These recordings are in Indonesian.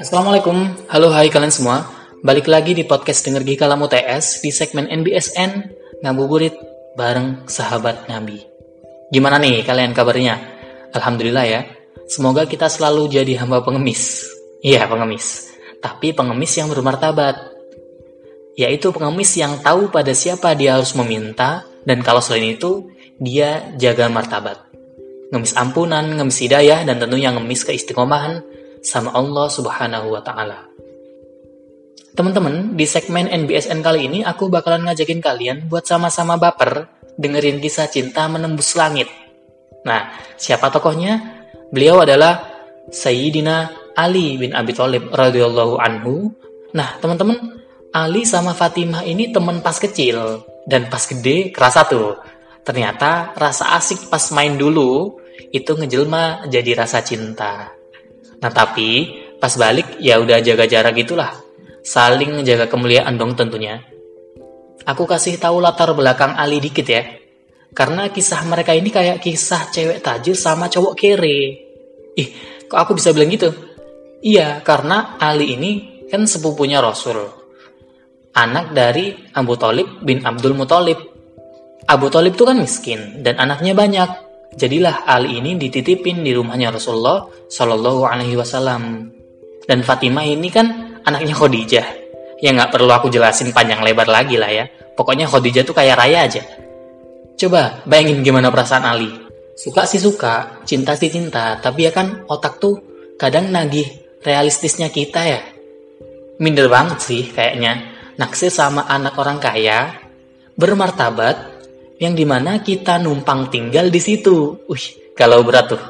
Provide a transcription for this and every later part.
Assalamualaikum, halo hai kalian semua. Balik lagi di podcast Denger Gikalam UTS di segmen NBSN Ngabuburit bareng sahabat Nabi. Gimana nih kalian kabarnya? Alhamdulillah ya. Semoga kita selalu jadi hamba pengemis. Iya pengemis. Tapi pengemis yang bermartabat. Yaitu pengemis yang tahu pada siapa dia harus meminta Dan kalau selain itu Dia jaga martabat Ngemis ampunan, ngemis hidayah Dan tentunya ngemis keistiqomahan sama Allah Subhanahu wa taala. Teman-teman, di segmen NBSN kali ini aku bakalan ngajakin kalian buat sama-sama baper dengerin kisah cinta menembus langit. Nah, siapa tokohnya? Beliau adalah Sayyidina Ali bin Abi Thalib radhiyallahu anhu. Nah, teman-teman, Ali sama Fatimah ini teman pas kecil dan pas gede kerasa tuh. Ternyata rasa asik pas main dulu itu ngejelma jadi rasa cinta. Nah tapi pas balik ya udah jaga jarak gitulah. Saling jaga kemuliaan dong tentunya. Aku kasih tahu latar belakang Ali dikit ya. Karena kisah mereka ini kayak kisah cewek tajir sama cowok kere. Ih, kok aku bisa bilang gitu? Iya, karena Ali ini kan sepupunya Rasul. Anak dari Abu Talib bin Abdul Muthalib. Abu Talib tuh kan miskin dan anaknya banyak. Jadilah Ali ini dititipin di rumahnya Rasulullah Shallallahu Alaihi Wasallam. Dan Fatimah ini kan anaknya Khadijah. Ya nggak perlu aku jelasin panjang lebar lagi lah ya. Pokoknya Khadijah tuh kayak raya aja. Coba bayangin gimana perasaan Ali. Suka sih suka, cinta sih cinta, tapi ya kan otak tuh kadang nagih realistisnya kita ya. Minder banget sih kayaknya. Naksir sama anak orang kaya, bermartabat, yang di mana kita numpang tinggal di situ. Wih, kalau berat tuh.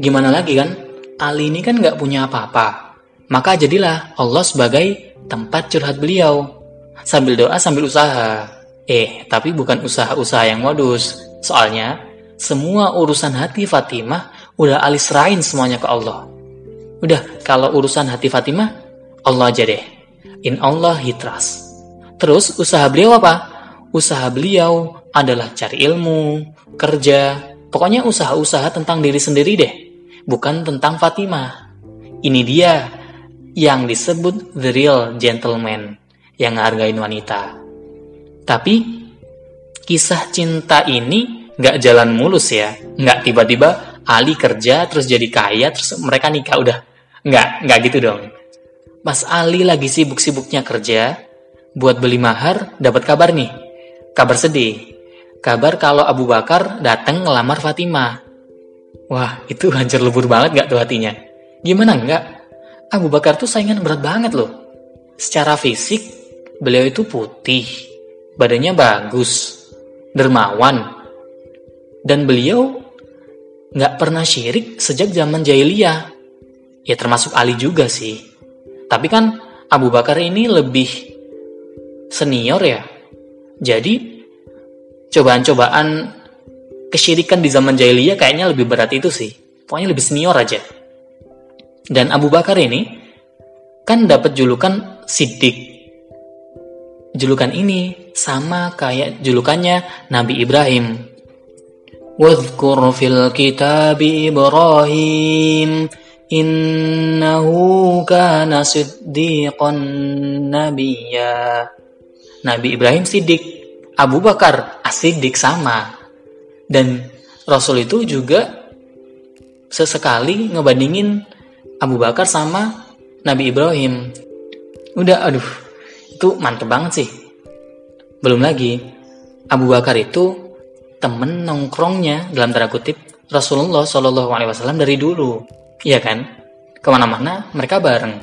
Gimana lagi kan? Ali ini kan nggak punya apa-apa. Maka jadilah Allah sebagai tempat curhat beliau. Sambil doa, sambil usaha. Eh, tapi bukan usaha-usaha yang modus. Soalnya, semua urusan hati Fatimah udah Ali serahin semuanya ke Allah. Udah, kalau urusan hati Fatimah, Allah aja deh. In Allah he trust. Terus usaha beliau apa? Usaha beliau adalah cari ilmu, kerja, pokoknya usaha-usaha tentang diri sendiri deh, bukan tentang Fatimah. Ini dia yang disebut the real gentleman, yang ngehargain wanita. Tapi, kisah cinta ini nggak jalan mulus ya, nggak tiba-tiba Ali kerja terus jadi kaya terus mereka nikah udah, nggak, nggak gitu dong. Mas Ali lagi sibuk-sibuknya kerja, buat beli mahar, dapat kabar nih, Kabar sedih. Kabar kalau Abu Bakar datang ngelamar Fatimah. Wah, itu hancur lebur banget gak tuh hatinya? Gimana enggak? Abu Bakar tuh saingan berat banget loh. Secara fisik, beliau itu putih, badannya bagus, dermawan, dan beliau nggak pernah syirik sejak zaman jahiliyah. Ya termasuk Ali juga sih. Tapi kan Abu Bakar ini lebih senior ya jadi cobaan-cobaan kesyirikan di zaman jahiliyah kayaknya lebih berat itu sih. Pokoknya lebih senior aja. Dan Abu Bakar ini kan dapat julukan Siddiq. Julukan ini sama kayak julukannya Nabi Ibrahim. Wadhkur fil kitab Ibrahim innahu kana siddiqan nabiyya. Nabi Ibrahim sidik, Abu Bakar asidik sama. Dan Rasul itu juga sesekali ngebandingin Abu Bakar sama Nabi Ibrahim. Udah, aduh, itu mantep banget sih. Belum lagi, Abu Bakar itu temen nongkrongnya dalam tanda kutip Rasulullah Shallallahu Alaihi Wasallam dari dulu, iya kan? Ke mana-mana mereka bareng,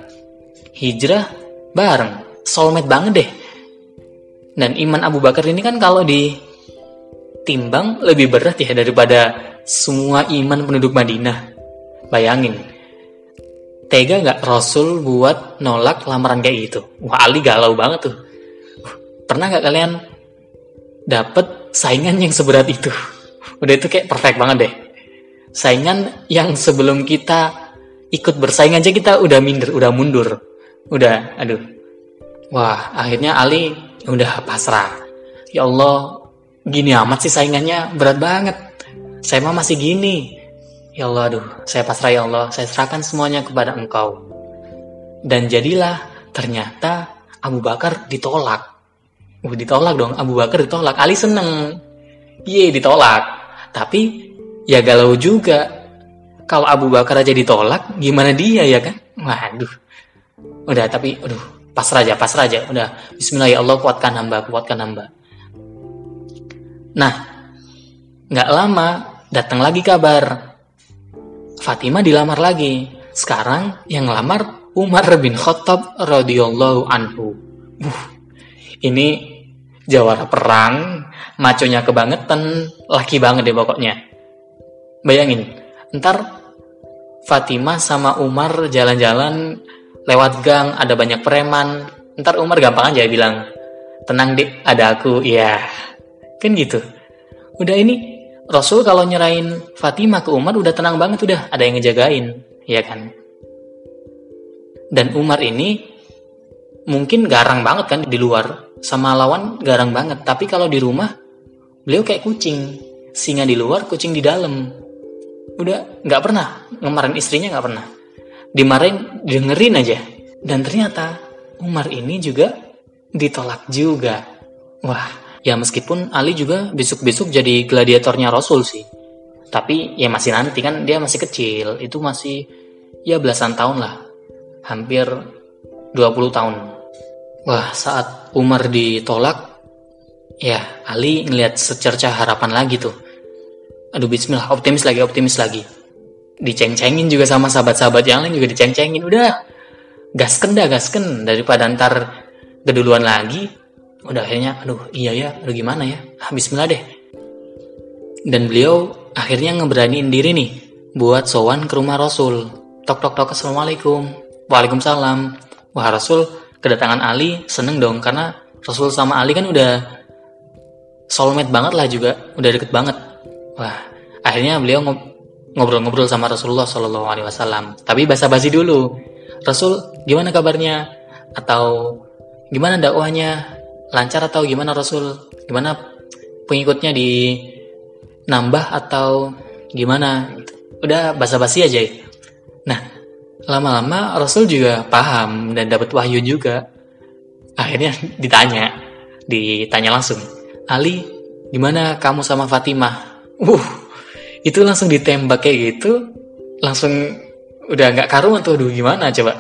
hijrah bareng, soulmate banget deh dan iman Abu Bakar ini kan kalau ditimbang lebih berat ya daripada semua iman penduduk Madinah. Bayangin, tega nggak Rasul buat nolak lamaran kayak gitu? Wah Ali galau banget tuh. Pernah nggak kalian dapet saingan yang seberat itu? Udah itu kayak perfect banget deh. Saingan yang sebelum kita ikut bersaing aja kita udah minder, udah mundur. Udah, aduh. Wah, akhirnya Ali udah pasrah ya Allah gini amat sih saingannya berat banget. Saya mah masih gini. Ya Allah, aduh, saya pasrah ya Allah, saya serahkan semuanya kepada engkau. Dan jadilah ternyata Abu Bakar ditolak. Uh, ditolak dong, Abu Bakar ditolak. Ali seneng. Ye, ditolak. Tapi ya galau juga. Kalau Abu Bakar aja ditolak, gimana dia ya kan? Waduh. Udah, tapi aduh, pasrah aja, pasrah aja. Udah, bismillah ya Allah, kuatkan hamba, kuatkan hamba. Nah, nggak lama datang lagi kabar. Fatimah dilamar lagi. Sekarang yang lamar Umar bin Khattab radhiyallahu anhu. Uh, ini jawara perang, maconya kebangetan, laki banget deh pokoknya. Bayangin, ntar Fatimah sama Umar jalan-jalan lewat gang, ada banyak preman. Ntar Umar gampang aja bilang, tenang dik, ada aku. Ya, Kan gitu. Udah ini Rasul kalau nyerahin Fatimah ke Umar udah tenang banget udah, ada yang ngejagain, ya kan? Dan Umar ini mungkin garang banget kan di luar, sama lawan garang banget. Tapi kalau di rumah, beliau kayak kucing, singa di luar, kucing di dalam. Udah nggak pernah ngemarin istrinya nggak pernah. Dimarahin, dengerin aja. Dan ternyata Umar ini juga ditolak juga. Wah, ya meskipun Ali juga besok-besok jadi gladiatornya Rasul sih. Tapi ya masih nanti kan dia masih kecil. Itu masih ya belasan tahun lah. Hampir 20 tahun. Wah saat Umar ditolak ya Ali ngelihat secerca harapan lagi tuh. Aduh bismillah optimis lagi optimis lagi diceng-cengin juga sama sahabat-sahabat yang lain juga diceng-cengin. Udah gasken dah gasken. Daripada ntar keduluan lagi udah akhirnya aduh iya ya aduh gimana ya? Ah, bismillah deh. Dan beliau akhirnya ngeberaniin diri nih buat sowan ke rumah Rasul. Tok tok tok assalamualaikum. Waalaikumsalam. Wah Rasul kedatangan Ali seneng dong karena Rasul sama Ali kan udah soulmate banget lah juga udah deket banget. Wah akhirnya beliau ngobrol-ngobrol sama Rasulullah Shallallahu Alaihi Wasallam tapi basa-basi dulu Rasul gimana kabarnya atau gimana dakwahnya lancar atau gimana Rasul? Gimana pengikutnya di nambah atau gimana? Udah basa-basi aja. Nah, lama-lama Rasul juga paham dan dapat wahyu juga. Akhirnya ditanya, ditanya langsung. Ali, gimana kamu sama Fatimah? Uh, itu langsung ditembak kayak gitu, langsung udah nggak karuan tuh, aduh gimana coba?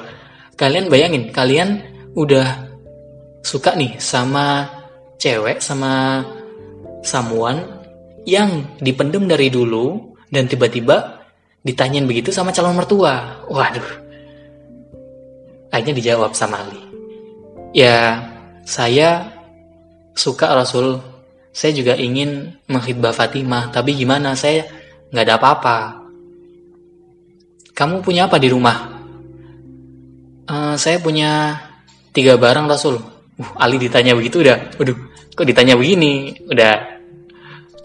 Kalian bayangin, kalian udah suka nih sama cewek sama samuan yang dipendem dari dulu dan tiba-tiba ditanyain begitu sama calon mertua. Waduh. Akhirnya dijawab sama Ali. Ya, saya suka Rasul. Saya juga ingin menghibah Fatimah, tapi gimana? Saya nggak ada apa-apa. Kamu punya apa di rumah? Uh, saya punya tiga barang Rasul. Uh, Ali ditanya begitu udah, waduh, kok ditanya begini? Udah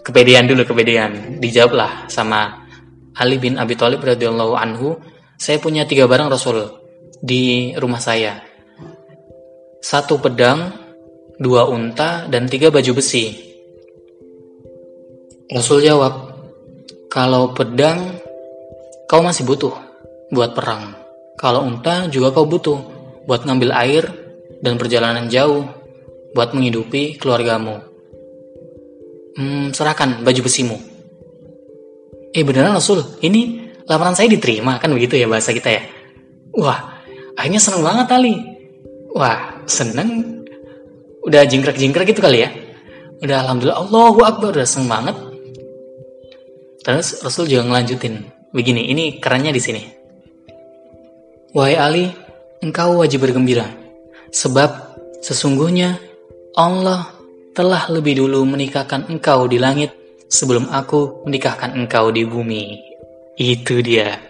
kepedean dulu, kepedean. Dijawablah sama Ali bin Abi Thalib radhiyallahu anhu, saya punya tiga barang Rasul di rumah saya. Satu pedang, dua unta, dan tiga baju besi. Rasul jawab, kalau pedang kau masih butuh buat perang. Kalau unta juga kau butuh buat ngambil air dan perjalanan jauh buat menghidupi keluargamu. Hmm, serahkan baju besimu. Eh beneran Rasul, ini lamaran saya diterima kan begitu ya bahasa kita ya. Wah, akhirnya seneng banget Ali. Wah, seneng. Udah jingkrak-jingkrak gitu kali ya. Udah Alhamdulillah, Allahu Akbar, udah seneng banget. Terus Rasul juga ngelanjutin. Begini, ini kerennya di sini. Wahai Ali, engkau wajib bergembira Sebab sesungguhnya Allah telah lebih dulu menikahkan engkau di langit sebelum aku menikahkan engkau di bumi. Itu dia.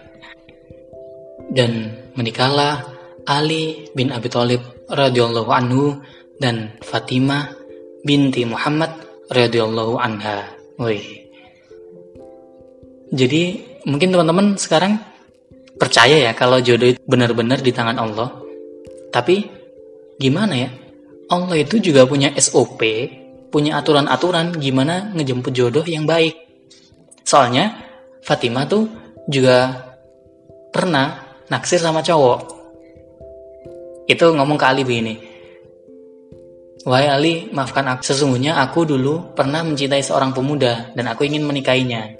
Dan menikahlah Ali bin Abi Thalib radhiyallahu anhu dan Fatimah binti Muhammad radhiyallahu anha. Wih. Jadi mungkin teman-teman sekarang percaya ya kalau jodoh itu benar-benar di tangan Allah. Tapi gimana ya? Allah itu juga punya SOP punya aturan-aturan gimana ngejemput jodoh yang baik. Soalnya Fatimah tuh juga pernah naksir sama cowok. Itu ngomong ke Ali begini. Wahai Ali, maafkan aku. Sesungguhnya aku dulu pernah mencintai seorang pemuda dan aku ingin menikahinya.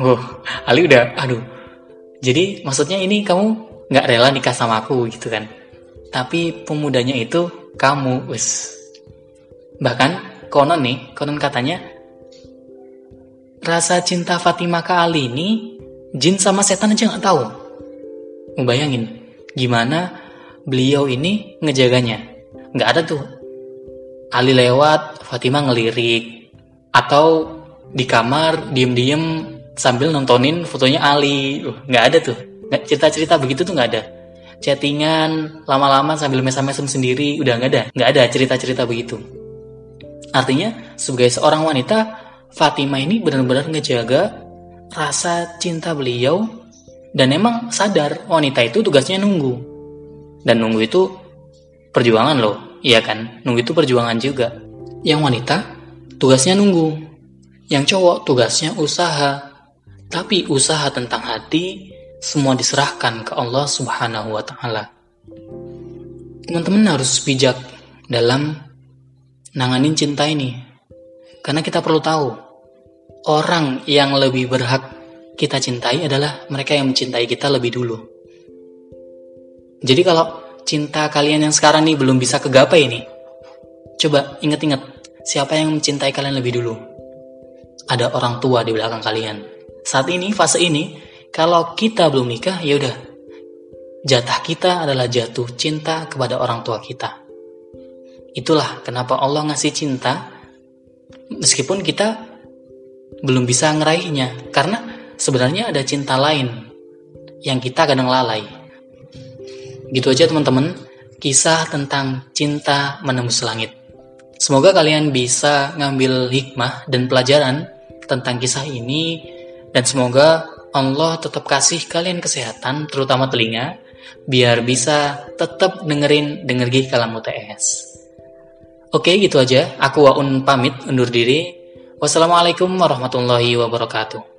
Oh, Ali udah, aduh. Jadi maksudnya ini kamu nggak rela nikah sama aku gitu kan? Tapi pemudanya itu kamu, wes. Bahkan konon nih, konon katanya rasa cinta Fatimah ke Ali ini jin sama setan aja nggak tahu. Ngebayangin gimana beliau ini ngejaganya. Nggak ada tuh. Ali lewat, Fatimah ngelirik. Atau di kamar diem-diem sambil nontonin fotonya Ali. Nggak ada tuh. Cerita-cerita begitu tuh nggak ada. Chattingan lama-lama sambil mesem-mesem sendiri udah nggak ada. Nggak ada cerita-cerita begitu. Artinya sebagai seorang wanita, Fatimah ini benar-benar ngejaga rasa cinta beliau dan emang sadar wanita itu tugasnya nunggu. Dan nunggu itu perjuangan loh, iya kan? Nunggu itu perjuangan juga. Yang wanita tugasnya nunggu. Yang cowok tugasnya usaha. Tapi usaha tentang hati semua diserahkan ke Allah Subhanahu wa taala. Teman-teman harus bijak dalam nanganin cinta ini. Karena kita perlu tahu, orang yang lebih berhak kita cintai adalah mereka yang mencintai kita lebih dulu. Jadi kalau cinta kalian yang sekarang nih belum bisa kegapai ini, coba inget-inget siapa yang mencintai kalian lebih dulu. Ada orang tua di belakang kalian. Saat ini, fase ini, kalau kita belum nikah, ya udah. Jatah kita adalah jatuh cinta kepada orang tua kita. Itulah kenapa Allah ngasih cinta meskipun kita belum bisa ngeraihnya karena sebenarnya ada cinta lain yang kita kadang lalai. Gitu aja teman-teman, kisah tentang cinta menembus langit. Semoga kalian bisa ngambil hikmah dan pelajaran tentang kisah ini dan semoga Allah tetap kasih kalian kesehatan terutama telinga biar bisa tetap dengerin dengergi kalam UTS. Oke, gitu aja. Aku Waun pamit undur diri. Wassalamualaikum warahmatullahi wabarakatuh.